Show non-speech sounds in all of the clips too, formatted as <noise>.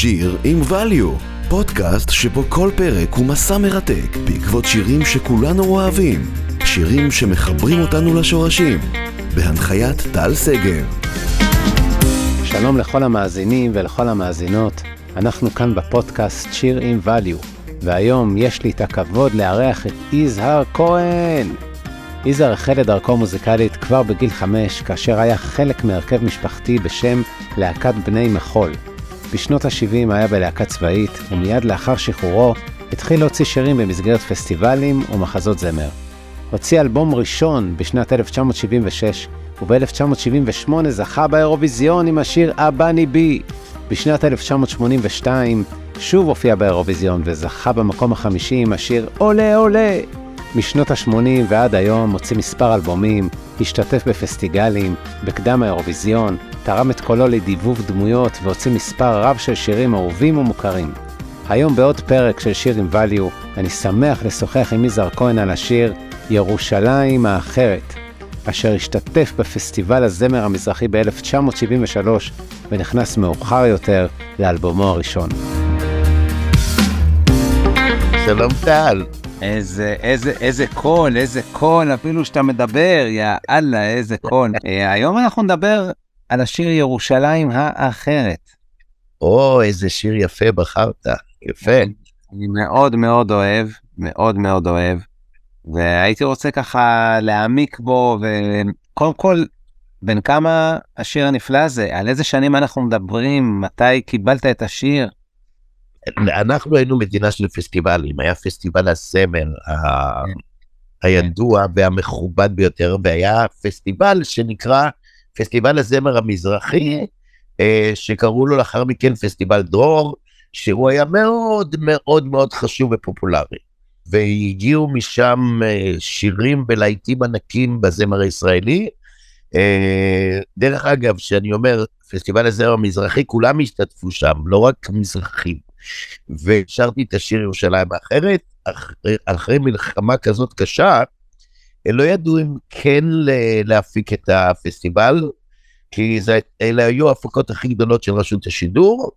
שיר עם value, פודקאסט שבו כל פרק הוא מסע מרתק בעקבות שירים שכולנו אוהבים, שירים שמחברים אותנו לשורשים, בהנחיית טל סגר. שלום לכל המאזינים ולכל המאזינות, אנחנו כאן בפודקאסט שיר עם value, והיום יש לי את הכבוד לארח את יזהר כהן. יזהר החל את דרכו מוזיקלית כבר בגיל חמש, כאשר היה חלק מהרכב משפחתי בשם להקת בני מחול. בשנות ה-70 היה בלהקה צבאית, ומיד לאחר שחרורו התחיל להוציא שירים במסגרת פסטיבלים ומחזות זמר. הוציא אלבום ראשון בשנת 1976, וב-1978 זכה באירוויזיון עם השיר "אבני בי". בשנת 1982 שוב הופיע באירוויזיון וזכה במקום החמישי עם השיר "עולה עולה". משנות ה-80 ועד היום מוציא מספר אלבומים, השתתף בפסטיגלים, בקדם האירוויזיון, תרם את קולו לדיבוב דמויות והוציא מספר רב של שירים אהובים ומוכרים. היום בעוד פרק של שיר עם value, אני שמח לשוחח עם יזהר כהן על השיר ירושלים האחרת, אשר השתתף בפסטיבל הזמר המזרחי ב-1973 ונכנס מאוחר יותר לאלבומו הראשון. שלום טל. איזה, איזה, איזה קול, איזה קול, אפילו שאתה מדבר, יא אללה, איזה קול. אה, היום אנחנו נדבר על השיר ירושלים האחרת. או, איזה שיר יפה בחרת, יפה. אני מאוד מאוד אוהב, מאוד מאוד אוהב, והייתי רוצה ככה להעמיק בו, וקודם כל, בן כמה השיר הנפלא הזה, על איזה שנים אנחנו מדברים, מתי קיבלת את השיר? אנחנו היינו מדינה של פסטיבלים, היה פסטיבל הזמר ה- הידוע והמכובד ביותר, והיה פסטיבל שנקרא פסטיבל הזמר המזרחי, אה, שקראו לו לאחר מכן פסטיבל דרור, שהוא היה מאוד מאוד מאוד חשוב ופופולרי. והגיעו משם אה, שירים ולהיטים ענקים בזמר הישראלי. אה, דרך אגב, שאני אומר, פסטיבל הזמר המזרחי, כולם השתתפו שם, לא רק מזרחים. ושרתי את השיר ירושלים האחרת, אחרי, אחרי מלחמה כזאת קשה, לא ידעו אם כן להפיק את הפסטיבל, כי זה, אלה היו ההפקות הכי גדולות של רשות השידור,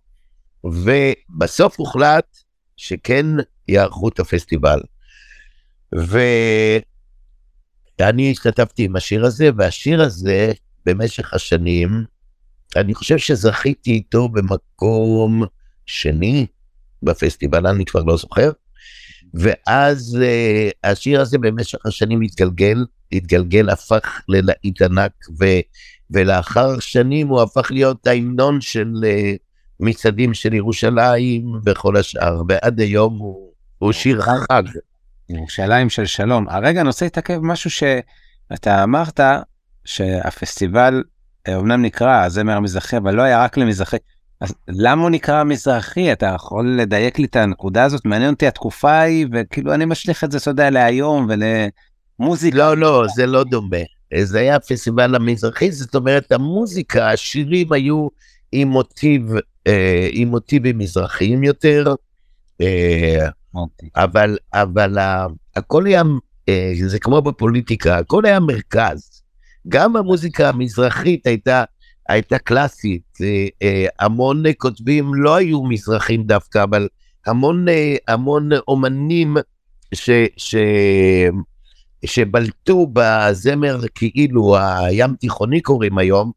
ובסוף הוחלט שכן יערכו את הפסטיבל. ואני השתתפתי עם השיר הזה, והשיר הזה, במשך השנים, אני חושב שזכיתי איתו במקום שני בפסטיבל, אני כבר לא זוכר. ואז uh, השיר הזה במשך השנים התגלגל, התגלגל, הפך ללהיט ענק, ו, ולאחר שנים הוא הפך להיות ההמנון של uh, מצעדים של ירושלים וכל השאר, ועד היום הוא, הוא שיר חג. ירושלים של שלום. הרגע אני רוצה להתעכב משהו שאתה אמרת, שהפסטיבל אומנם נקרא הזמר המזרחי, אבל לא היה רק למזרחי. אז למה הוא נקרא מזרחי? אתה יכול לדייק לי את הנקודה הזאת? מעניין אותי התקופה ההיא, וכאילו אני משליך את זה, אתה יודע, להיום ולמוזיקה. לא, לא, זה לא דומה. זה היה הפסטיבל המזרחי, זאת אומרת, המוזיקה, השירים היו עם מוטיב, אה, עם מוטיבים מזרחיים יותר, אה, אבל, אבל הכל היה, אה, זה כמו בפוליטיקה, הכל היה מרכז. גם המוזיקה המזרחית הייתה הייתה קלאסית, אה, אה, המון כותבים לא היו מזרחים דווקא, אבל המון, אה, המון אומנים ש, ש, שבלטו בזמר כאילו הים תיכוני קוראים היום,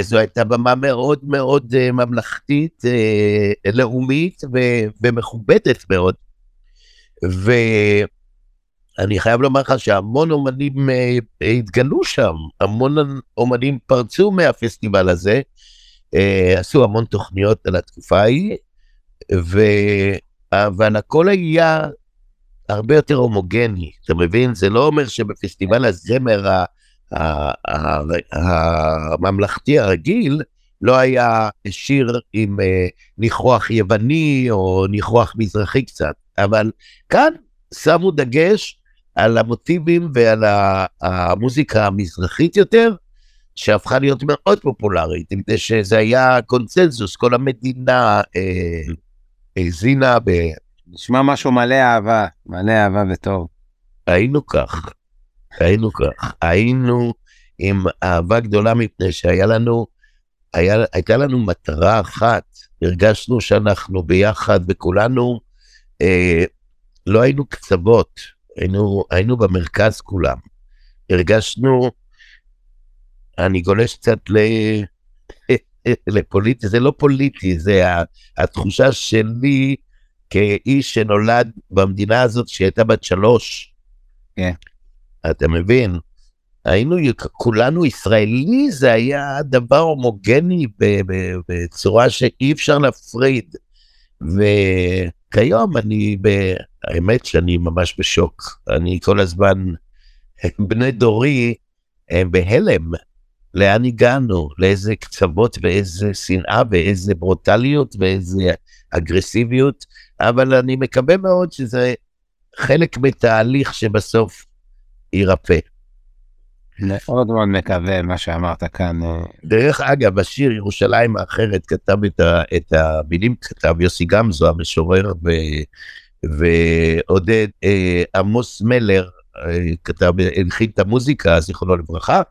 זו הייתה במה מאוד מאוד ממלכתית, לאומית ומכובדת מאוד. ו... אני חייב לומר לך שהמון אומנים אה, התגלו שם, המון אומנים פרצו מהפסטיבל הזה, אה, עשו המון תוכניות על התקופה ההיא, ו... אבל הכל היה הרבה יותר הומוגני, אתה מבין? זה לא אומר שבפסטיבל הזמר הממלכתי הרגיל, לא היה שיר עם אה, ניחוח יווני או ניחוח מזרחי קצת, אבל כאן שמו דגש על המוטיבים ועל המוזיקה המזרחית יותר, שהפכה להיות מאוד פופולרית, מפני שזה היה קונצנזוס, כל המדינה אה, האזינה ב... נשמע משהו מלא אהבה, מלא אהבה וטוב. היינו כך, היינו כך, היינו עם אהבה גדולה מפני שהיה לנו היה, הייתה לנו מטרה אחת, הרגשנו שאנחנו ביחד וכולנו, אה, לא היינו קצוות, היינו, היינו במרכז כולם. הרגשנו, אני גולש קצת ל... <laughs> לפוליטי, זה לא פוליטי, זה התחושה שלי כאיש שנולד במדינה הזאת שהייתה בת שלוש. כן. אתה מבין? היינו כולנו ישראלי, זה היה דבר הומוגני בצורה שאי אפשר להפריד. וכיום אני, האמת שאני ממש בשוק. אני כל הזמן, בני דורי הם בהלם. לאן הגענו? לאיזה קצוות ואיזה שנאה ואיזה ברוטליות ואיזה אגרסיביות. אבל אני מקווה מאוד שזה חלק מתהליך שבסוף יירפא. מאוד מאוד מקווה מה שאמרת כאן. אה, דרך אגב, בשיר ירושלים האחרת כתב את, ה, את המילים, כתב יוסי גמזו המשורר ו, ועודד אה, עמוס מלר אה, כתב, הלחין את המוזיקה, זיכרונו לברכה.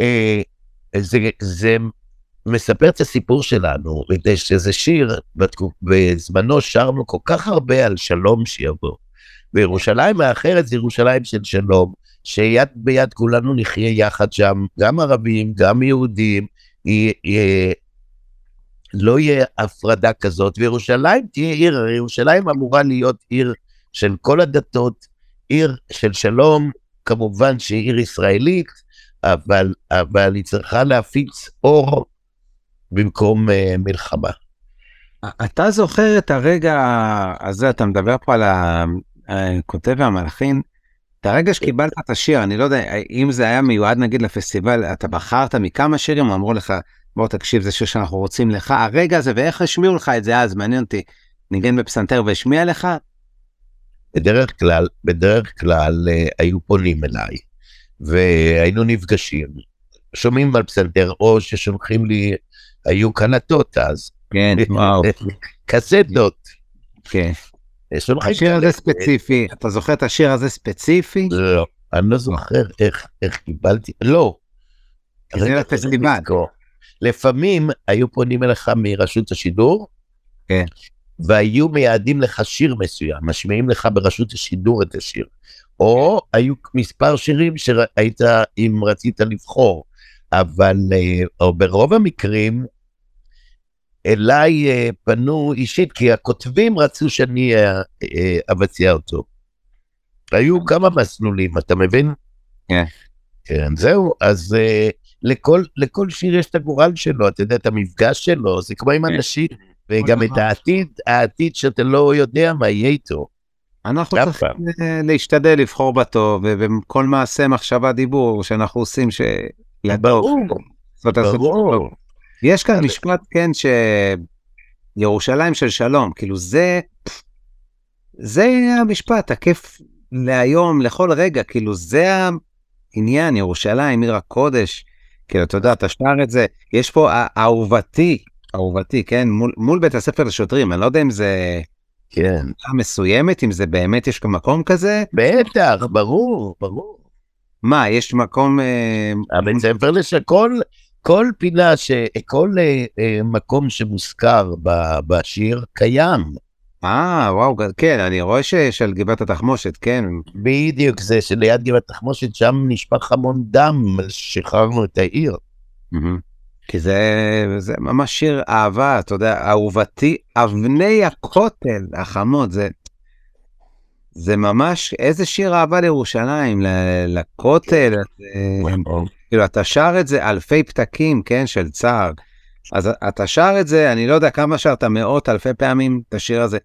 אה, זה, זה מספר את הסיפור שלנו, שזה שיר, בזמנו שרנו כל כך הרבה על שלום שיבוא. וירושלים האחרת זה ירושלים של שלום, שיד ביד כולנו נחיה יחד שם, גם ערבים, גם יהודים, היא, היא, לא יהיה הפרדה כזאת, וירושלים תהיה עיר, ירושלים אמורה להיות עיר של כל הדתות, עיר של שלום, כמובן שהיא עיר ישראלית, אבל, אבל היא צריכה להפיץ אור במקום uh, מלחמה. אתה זוכר את הרגע הזה, אתה מדבר פה על הכותב והמלחין, את הרגע שקיבלת את השיר, אני לא יודע אם זה היה מיועד נגיד לפסטיבל, אתה בחרת מכמה שירים, אמרו לך, בוא תקשיב, זה שיר שאנחנו רוצים לך, הרגע הזה, ואיך השמיעו לך את זה אז, מעניין אותי, ניגן בפסנתר והשמיע לך? בדרך כלל, בדרך כלל uh, היו פונים אליי, והיינו נפגשים, שומעים על פסנתר, או ששולחים לי, היו קלטות אז. כן, וואו. <laughs> קסטות. כן. השיר הזה ספציפי, אתה זוכר את השיר הזה ספציפי? לא, אני לא זוכר איך, איך קיבלתי, לא. זה לפסטיבל. לפעמים היו פונים אליך מרשות השידור, כן. והיו מייעדים לך שיר מסוים, משמיעים לך ברשות השידור את השיר. או היו מספר שירים שהיית, אם רצית לבחור, אבל אה, או ברוב המקרים אליי אה, פנו אישית, כי הכותבים רצו שאני אה, אה, אבצע אותו. היו כמה מסלולים, אתה מבין? כן. כן, זהו, אז לכל, לכל שיר יש את הגורל שלו, אתה יודע, את המפגש שלו, זה כמו עם כן. אנשים, וגם את העתיד, העתיד שאתה לא יודע מה יהיה איתו. אנחנו צריכים להשתדל לבחור בטוב, ובכל מעשה מחשבה דיבור שאנחנו עושים, ש... ברור, ברור. יש כאן משפט, כן, שירושלים של שלום, כאילו זה, זה המשפט הכיף להיום, לכל רגע, כאילו זה העניין, ירושלים, עיר הקודש, כאילו, אתה יודע, אתה שר את זה, יש פה אהובתי, אהובתי, כן, מול, מול בית הספר לשוטרים, אני לא יודע אם זה... כן. מסוימת, אם זה באמת יש מקום כזה? בטח, ברור, ברור. מה, יש מקום... אה, הבית ספר לשכל, כל פינה, כל אה, אה, מקום שמוזכר בשיר קיים. אה, וואו, כן, אני רואה שיש על גבעת התחמושת, כן. בדיוק, זה שליד גבעת התחמושת, שם נשפך המון דם, שחררנו את העיר. כי זה, זה ממש שיר אהבה, אתה יודע, אהובתי, אבני הכותל החמות, זה, זה ממש, איזה שיר אהבה לירושלים, לכותל. כן. זה... כאילו, אתה שר את זה אלפי פתקים, כן, של צער. אז אתה שר את זה, אני לא יודע כמה שרת, מאות אלפי פעמים את השיר הזה.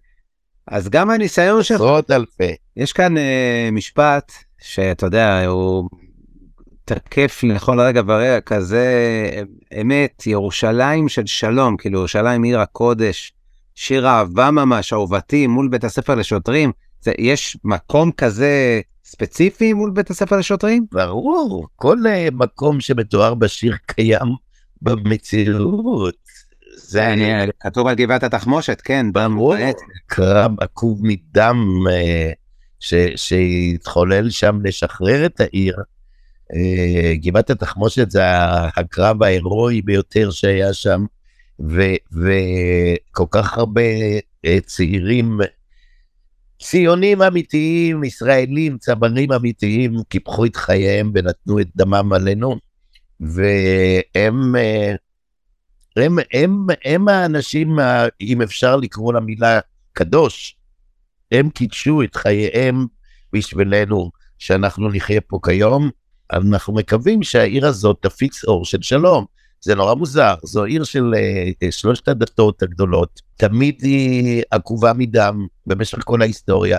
אז גם הניסיון שלך... עשרות אלפי. יש כאן אה, משפט שאתה יודע, הוא תקף לכל רגע ורגע כזה אמת, ירושלים של שלום, כאילו ירושלים עיר הקודש, שיר אהבה ממש, אהובתי, מול בית הספר לשוטרים. זה, יש מקום כזה ספציפי מול בית הספר לשוטרים? ברור, כל uh, מקום שמתואר בשיר קיים במציאות. זה אני, כתוב על גבעת התחמושת, כן. ברור, קרב עקוב מדם uh, שהתחולל שם לשחרר את העיר. אה, גבעת התחמושת זה הקרב ההירואי ביותר שהיה שם, וכל כך הרבה אה, צעירים, ציונים אמיתיים, ישראלים, צברים אמיתיים, קיפחו את חייהם ונתנו את דמם עלינו, והם אה, הם, הם, הם האנשים, אם אפשר לקרוא למילה קדוש, הם קידשו את חייהם בשבילנו, שאנחנו נחיה פה כיום. אנחנו מקווים שהעיר הזאת תפיץ אור של שלום. זה נורא מוזר, זו עיר של uh, שלושת הדתות הגדולות, תמיד היא עקובה מדם במשך כל ההיסטוריה.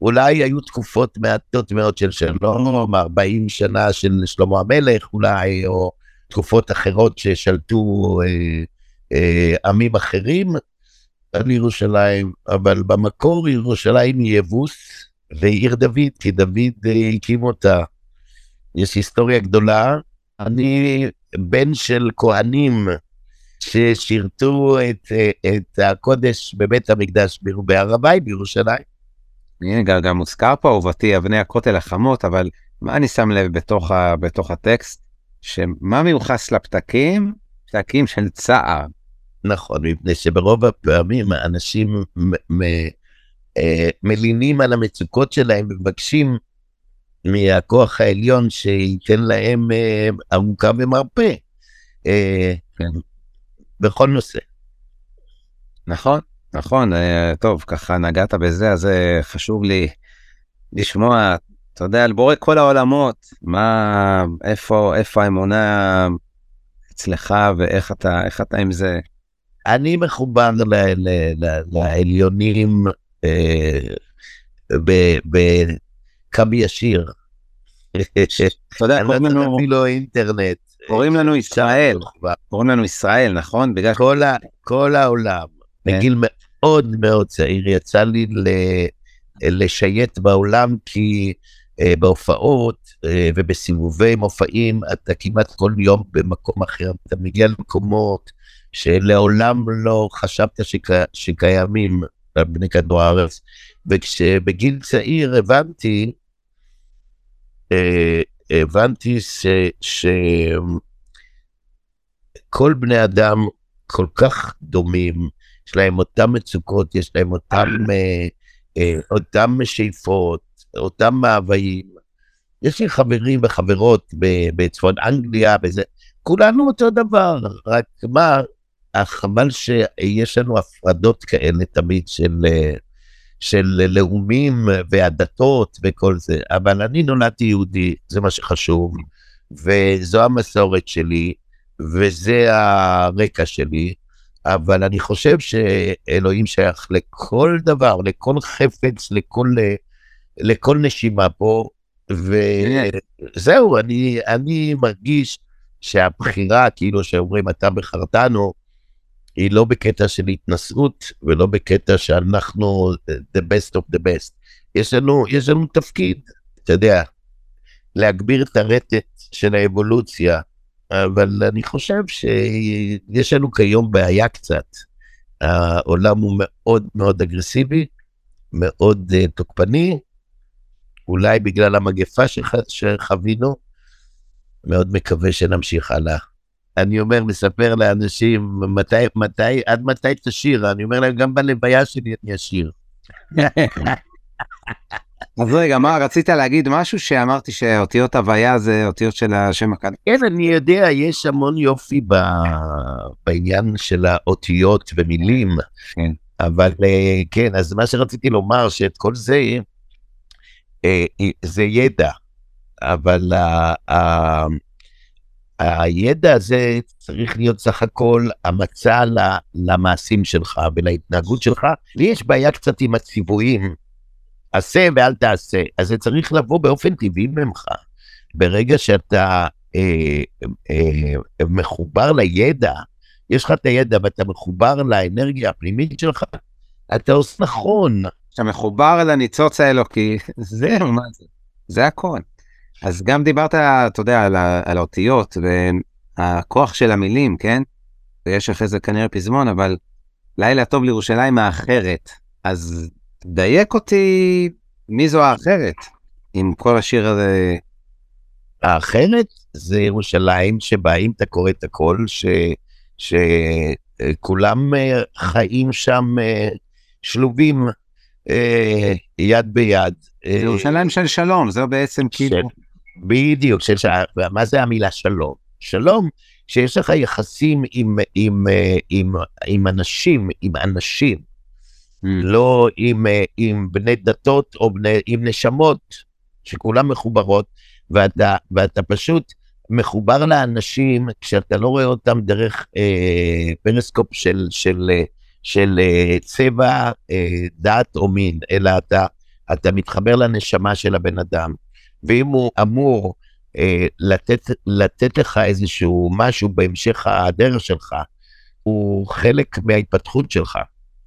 אולי היו תקופות מעטות מאוד של שלום, 40 שנה של שלמה המלך אולי, או תקופות אחרות ששלטו אה, אה, עמים אחרים על ירושלים, אבל במקור ירושלים היא יבוס ועיר דוד, כי דוד אה, הקים אותה. יש היסטוריה גדולה. אני בן של כהנים ששירתו את, את הקודש בבית המקדש בהר הבית בירושלים. הנה, גם, גם מוזכר פה אהובתי אבני הכותל החמות, אבל מה אני שם לב בתוך, ה, בתוך הטקסט? שמה מיוחס לפתקים? פתקים של צער. נכון, מפני שברוב הפעמים האנשים אה, מלינים על המצוקות שלהם ומבקשים מהכוח העליון שייתן להם אה, ארוכה ומרפא. אה, כן. בכל נושא. נכון, נכון, טוב, ככה נגעת בזה, אז חשוב לי לשמוע אתה יודע, על בורא כל העולמות, מה, איפה, איפה האמונה אצלך ואיך אתה, איך אתה עם זה? אני מחובר ל, ל, ל, לעליונים אה, בקו ישיר. אתה יודע, קוראים לנו... אפילו אינטרנט. קוראים לנו ישראל, קוראים לנו ישראל, נכון? בגלל... כל, העולם, כן. בגיל מאוד מאוד צעיר, יצא לי לשייט בעולם, כי אה, בהופעות אה, ובסיבובי מופעים, אתה כמעט כל יום במקום אחר, אתה מגיע למקומות שלעולם לא חשבת שק... שקיימים על בני כדור הארץ. וכשבגיל צעיר הבנתי, אה, הבנתי ש... שכל בני אדם כל כך דומים, יש להם אותם מצוקות, יש להם אותם, אותם שאיפות, אותם מאוויים. יש לי חברים וחברות בצפון אנגליה, בזה, כולנו אותו דבר, רק מה, חבל שיש לנו הפרדות כאלה תמיד של, של לאומים והדתות וכל זה, אבל אני נולדתי יהודי, זה מה שחשוב, וזו המסורת שלי, וזה הרקע שלי, אבל אני חושב שאלוהים שייך לכל דבר, לכל חפץ, לכל לכל נשימה פה, וזהו, אני, אני מרגיש שהבחירה, כאילו שאומרים, אתה בחרתנו, היא לא בקטע של התנשאות, ולא בקטע שאנחנו the best of the best. יש לנו, יש לנו תפקיד, אתה יודע, להגביר את הרטט של האבולוציה, אבל אני חושב שיש לנו כיום בעיה קצת. העולם הוא מאוד מאוד אגרסיבי, מאוד uh, תוקפני, אולי בגלל המגפה שח... שחווינו, מאוד מקווה שנמשיך הלאה. אני אומר, מספר לאנשים, מתי, מתי, עד מתי תשיר? אני אומר להם, גם בלוויה שלי אני אשיר. <laughs> אז רגע, מה, רצית להגיד משהו שאמרתי שאותיות הוויה זה אותיות של השם הקדוש? כן, אני יודע, יש המון יופי ב... בעניין של האותיות ומילים. כן. אבל אה, כן, אז מה שרציתי לומר, שאת כל זה, אה, זה ידע, אבל הידע הזה צריך להיות סך הכל המצע למעשים שלך ולהתנהגות שלך. לי יש בעיה קצת עם הציוויים, עשה ואל תעשה, אז זה צריך לבוא באופן טבעי ממך. ברגע שאתה אה, אה, מחובר לידע, יש לך את הידע ואתה מחובר לאנרגיה הפנימית שלך, אתה עושה נכון, אתה מחובר אל הניצוץ האלוקי, <laughs> זהו, מה זה? זה הכל. אז גם דיברת, אתה יודע, על, על האותיות והכוח של המילים, כן? ויש אחרי זה כנראה פזמון, אבל לילה טוב לירושלים האחרת. אז דייק אותי מי זו האחרת, עם כל השיר הזה האחרת זה ירושלים שבה אם אתה קורא את הכל, שכולם אה, חיים שם אה, שלובים אה, יד ביד. ירושלים של שלום, זה בעצם כאילו... בדיוק, של, מה זה המילה שלום? שלום, שיש לך יחסים עם, עם, עם, עם אנשים, עם אנשים, mm. לא עם, עם בני דתות או בני, עם נשמות, שכולן מחוברות, ואתה, ואתה פשוט מחובר לאנשים כשאתה לא רואה אותם דרך אה, פרסקופ של, של, של אה, צבע, אה, דת או מין, אלא אתה, אתה מתחבר לנשמה של הבן אדם. ואם הוא אמור אה, לתת, לתת לך איזשהו משהו בהמשך הדרך שלך, הוא חלק מההתפתחות שלך.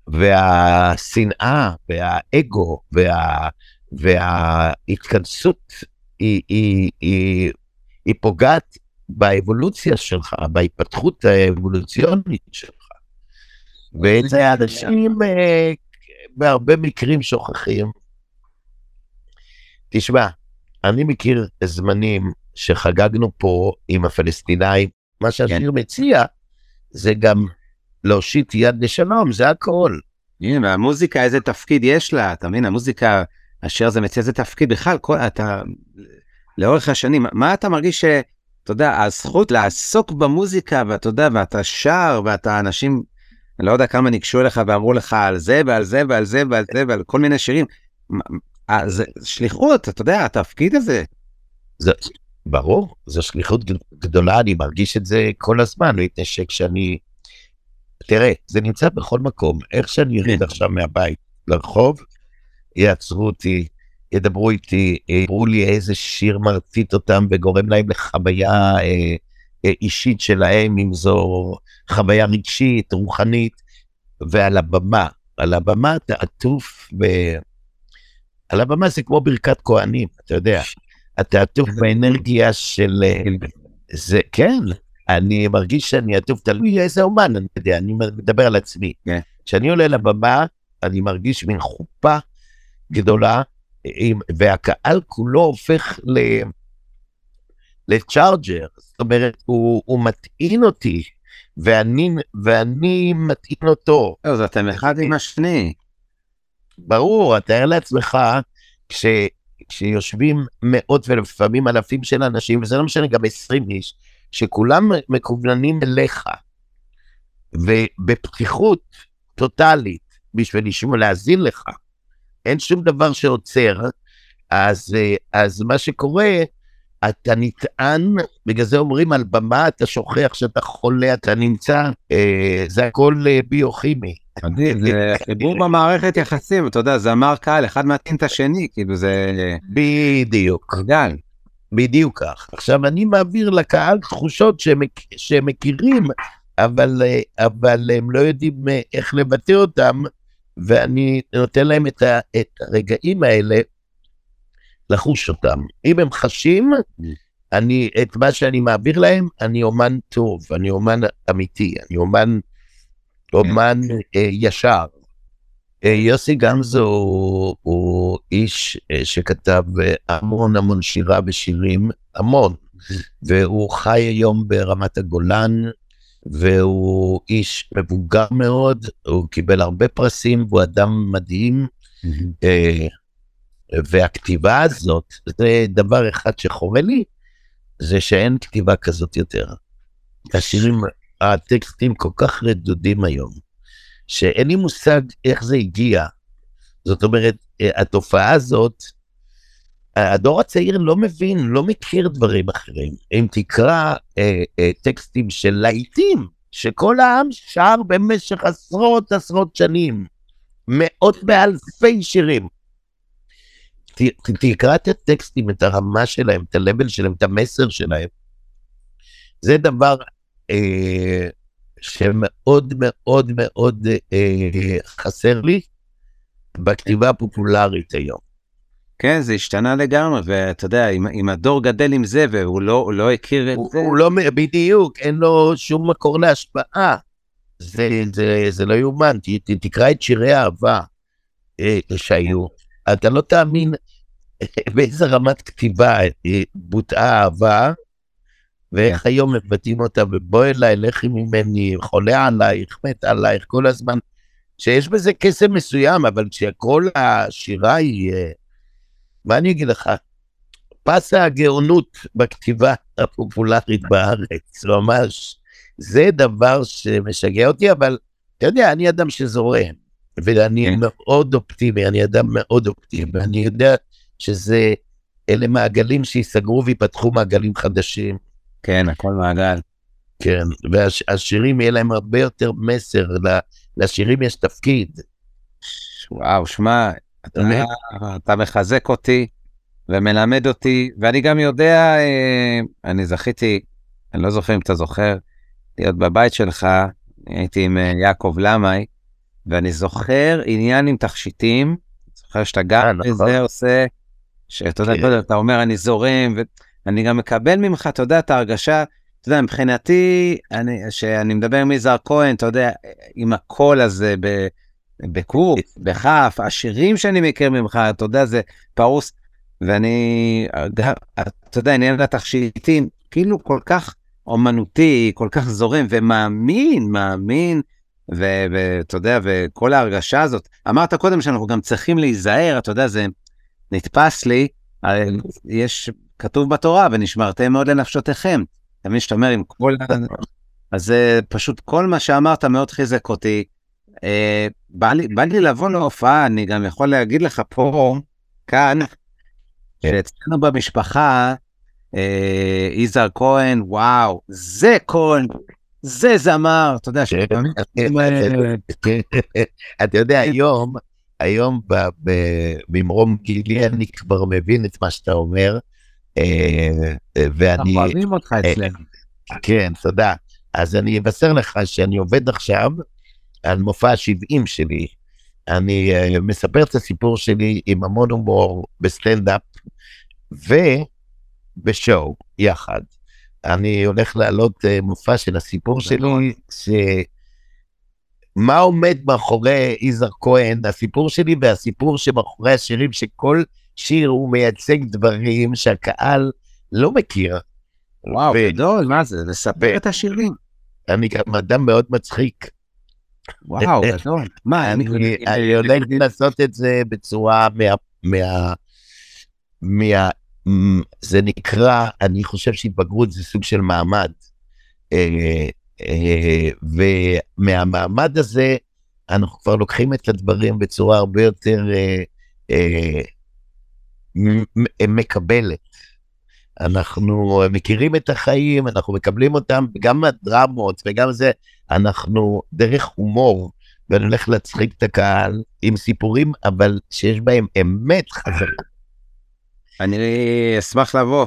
והשנאה והאגו וה, וההתכנסות היא, היא, היא, היא פוגעת באבולוציה שלך, בהתפתחות האבולוציונית שלך. ואת זה האנשים אה, בהרבה מקרים שוכחים. תשמע, אני מכיר זמנים שחגגנו פה עם הפלסטינאים, מה שהשיר כן. מציע זה גם להושיט יד לשלום, זה הכל. הנה, והמוזיקה, איזה תפקיד יש לה, אתה מבין, המוזיקה, השיר הזה מציע איזה תפקיד בכלל, כל, אתה, לאורך השנים, מה אתה מרגיש ש... אתה יודע, הזכות לעסוק במוזיקה, ואתה יודע, ואתה שר, ואתה אנשים, אני לא יודע כמה ניגשו אליך ואמרו לך על זה ועל זה ועל זה ועל זה ועל כל מיני שירים. אה, זה שליחות, אתה יודע, התפקיד הזה. זה, ברור, זו שליחות גדולה, אני מרגיש את זה כל הזמן, מפני שכשאני... תראה, זה נמצא בכל מקום, איך שאני יורד כן. עכשיו מהבית לרחוב, יעצרו אותי, ידברו איתי, יאמרו לי איזה שיר מרצית אותם וגורם להם לחוויה אה, אה, אישית שלהם, אם זו חוויה רגשית, רוחנית, ועל הבמה, על הבמה אתה עטוף ב... על הבמה זה כמו ברכת כהנים, אתה יודע, אתה עטוף <laughs> באנרגיה של... אה, זה, כן, אני מרגיש שאני עטוף, תלוי איזה אומן, אני יודע, אני מדבר על עצמי. כן. כשאני עולה לבמה, אני מרגיש מין חופה גדולה, והקהל כולו הופך ל... לצ'ארג'ר, זאת אומרת, הוא, הוא מטעין אותי, ואני, ואני מטעין אותו. אז אתם אחד עם השני. ברור, תאר לעצמך, כש, כשיושבים מאות ולפעמים אלפים של אנשים, וזה לא משנה, גם עשרים איש, שכולם מקווננים אליך, ובפתיחות טוטאלית, בשביל לשמוע, להאזין לך, אין שום דבר שעוצר, אז, אז מה שקורה, אתה נטען, בגלל זה אומרים על במה אתה שוכח שאתה חולה, אתה נמצא, אה, זה הכל אה, ביוכימי. מדהים, זה חיבור במערכת יחסים, אתה יודע, זה אמר קהל, אחד מתאים את השני, כאילו זה... בדיוק. גל. בדיוק כך. עכשיו, אני מעביר לקהל תחושות שהם, מכירים, אבל, אה, אבל הם לא יודעים איך לבטא אותם, ואני נותן להם את, ה, את הרגעים האלה לחוש אותם. אם הם חשים, אני, את מה שאני מעביר להם, אני אומן טוב, אני אומן אמיתי, אני אומן, אומן אה, ישר. אה, יוסי גמזו הוא, הוא איש אה, שכתב המון המון שירה ושירים, המון, והוא חי היום ברמת הגולן, והוא איש מבוגר מאוד, הוא קיבל הרבה פרסים, והוא אדם מדהים. והכתיבה הזאת, זה דבר אחד שחורה לי, זה שאין כתיבה כזאת יותר. השירים, הטקסטים כל כך רדודים היום, שאין לי מושג איך זה הגיע. זאת אומרת, אה, התופעה הזאת, הדור הצעיר לא מבין, לא מכיר דברים אחרים. אם תקרא אה, אה, טקסטים של להיטים, שכל העם שר במשך עשרות עשרות שנים, מאות ואלפי שירים. ת, ת, תקרא את הטקסטים, את הרמה שלהם, את הלבל שלהם, את המסר שלהם. זה דבר אה, שמאוד מאוד מאוד אה, חסר לי בכתיבה הפופולרית היום. כן, זה השתנה לגמרי, ואתה יודע, אם, אם הדור גדל עם זה והוא לא, לא הכיר את הוא, זה... הוא לא, בדיוק, אין לו שום מקור להשפעה. זה, זה, זה לא יאומן, תקרא את שירי האהבה אה, שהיו, אתה לא תאמין <laughs> באיזה רמת כתיבה אה, בוטאה אהבה, ואיך היום מבטאים אותה, ובוא אליי, לכי ממני, חולה עלייך, מת עלייך, כל הזמן, שיש בזה קסם מסוים, אבל כשכל השירה היא, אה, מה אני אגיד לך, פס הגאונות בכתיבה הפופולרית בארץ, ממש. זה דבר שמשגע אותי, אבל אתה יודע, אני אדם שזורם, ואני כן. מאוד אופטימי, אני אדם מאוד אופטימי, ואני יודע שזה, אלה מעגלים שיסגרו ויפתחו מעגלים חדשים. כן, הכל מעגל. כן, והשירים יהיה להם הרבה יותר מסר, לשירים יש תפקיד. וואו, שמע, אתה, אתה מחזק אותי ומלמד אותי, ואני גם יודע, אה, אני זכיתי, אני לא זוכר אם אתה זוכר, להיות בבית שלך, הייתי עם אה, יעקב למאי, ואני זוכר עניין עם תכשיטים, זוכר שאתה גם בזה נכון. עושה, שאתה יודע, כן. אתה אומר אני זורם, ואני גם מקבל ממך, אתה יודע, את ההרגשה, אתה יודע, מבחינתי, אני, שאני מדבר עם יזהר כהן, אתה יודע, עם הקול הזה ב, בקוף, בכף, השירים שאני מכיר ממך, אתה יודע, זה פרוס, ואני, אתה יודע, עניין התכשיטים, כאילו כל כך אומנותי, כל כך זורם, ומאמין, מאמין, ואתה יודע, וכל ההרגשה הזאת, אמרת קודם שאנחנו גם צריכים להיזהר, אתה יודע, זה נתפס לי, יש, כתוב בתורה, ונשמרתם מאוד לנפשותיכם. אתה מבין שאתה אומר עם כל... אז זה פשוט כל מה שאמרת מאוד חיזק אותי. אה, בא, לי, בא לי לבוא להופעה, אני גם יכול להגיד לך פה, כאן, כן. שאצלנו במשפחה, אה, יזהר כהן, וואו, זה כהן, זה זמר, אתה יודע, <laughs> אתה יודע, היום, היום בממרום גילי אני כבר מבין את מה שאתה אומר. אה, ואני... אנחנו אוהבים אותך אה, אצלנו. כן, תודה. אז אני אבשר לך שאני עובד עכשיו על מופע ה-70 שלי. אני מספר את הסיפור שלי עם המון הומור בסטנדאפ ובשואו יחד. אני הולך להעלות מופע של הסיפור שלי, ש... מה עומד מאחורי יזהר כהן, הסיפור שלי והסיפור שמאחורי השירים, שכל שיר הוא מייצג דברים שהקהל לא מכיר. וואו, ו... גדול, מה זה? לספר את השירים. אני גם אדם מאוד מצחיק. וואו, גדול. מה, אני אני הולך לעשות את זה בצורה מה... מה... מה... זה נקרא, אני חושב שהתבגרות זה סוג של מעמד. אה, אה, ומהמעמד הזה אנחנו כבר לוקחים את הדברים בצורה הרבה יותר אה, מקבלת. אנחנו מכירים את החיים, אנחנו מקבלים אותם, גם הדרמות וגם זה, אנחנו דרך הומור, ואני הולך להצחיק את הקהל עם סיפורים, אבל שיש בהם אמת חזרה. אני אשמח לבוא.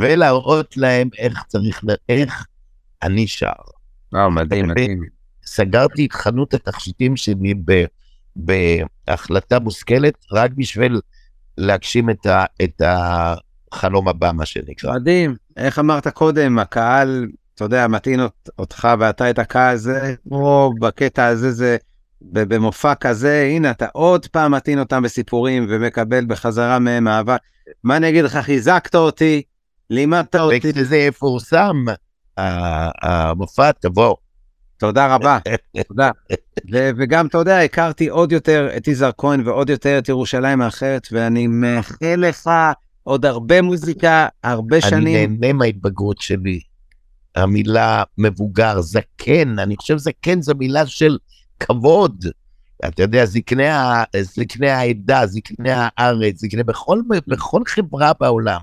ולהראות להם איך צריך, איך אני שר. וואו, מדהים, מדהים. סגרתי את חנות התכשיטים שלי בהחלטה מושכלת, רק בשביל להגשים את, ה, את החלום הבא, מה שנקרא. מדהים. איך אמרת קודם, הקהל, אתה יודע, מתאים אותך ואתה את הקהל הזה, או בקטע הזה זה, במופע כזה, הנה, אתה עוד פעם מתאים אותם בסיפורים ומקבל בחזרה מהם אהבה. מה אני אגיד לך, חיזקת אותי, לימדת אותי. וכשזה יפורסם, המופע, תבוא. תודה רבה, <laughs> תודה. וגם, אתה יודע, הכרתי עוד יותר את יזהר כהן ועוד יותר את ירושלים האחרת, ואני מאחל לך עוד הרבה מוזיקה, הרבה שנים. אני נהנה מההתבגרות שלי. המילה מבוגר, זקן, אני חושב זקן זו מילה של כבוד. אתה יודע, זקני, ה... זקני העדה, זקני הארץ, זקני בכל, בכל חברה בעולם.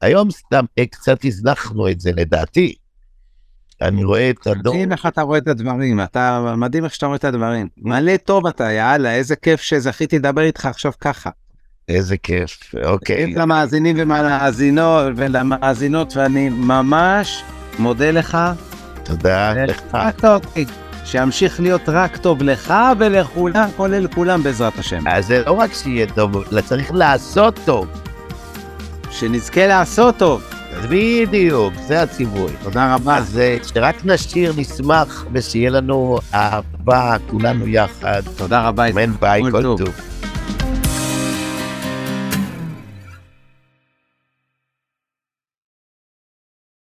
היום סתם קצת הזנחנו את זה, לדעתי. אני רואה את הדור. מדהים איך אתה רואה את הדברים, אתה מדהים איך שאתה רואה את הדברים. מלא טוב אתה, יאללה, איזה כיף שזכיתי לדבר איתך עכשיו ככה. איזה כיף, אוקיי. למאזינים ולמאזינות, ולמאזינות, ואני ממש מודה לך. תודה לך. שימשיך להיות רק טוב לך ולכולם, כולל כולם בעזרת השם. אז זה לא רק שיהיה טוב, צריך לעשות טוב. שנזכה לעשות טוב. בדיוק, זה הציווי. תודה רבה. אז שרק נשאיר, נשמח, ושיהיה לנו אהבה, כולנו יחד. תודה רבה. אמן ביי, כל טוב.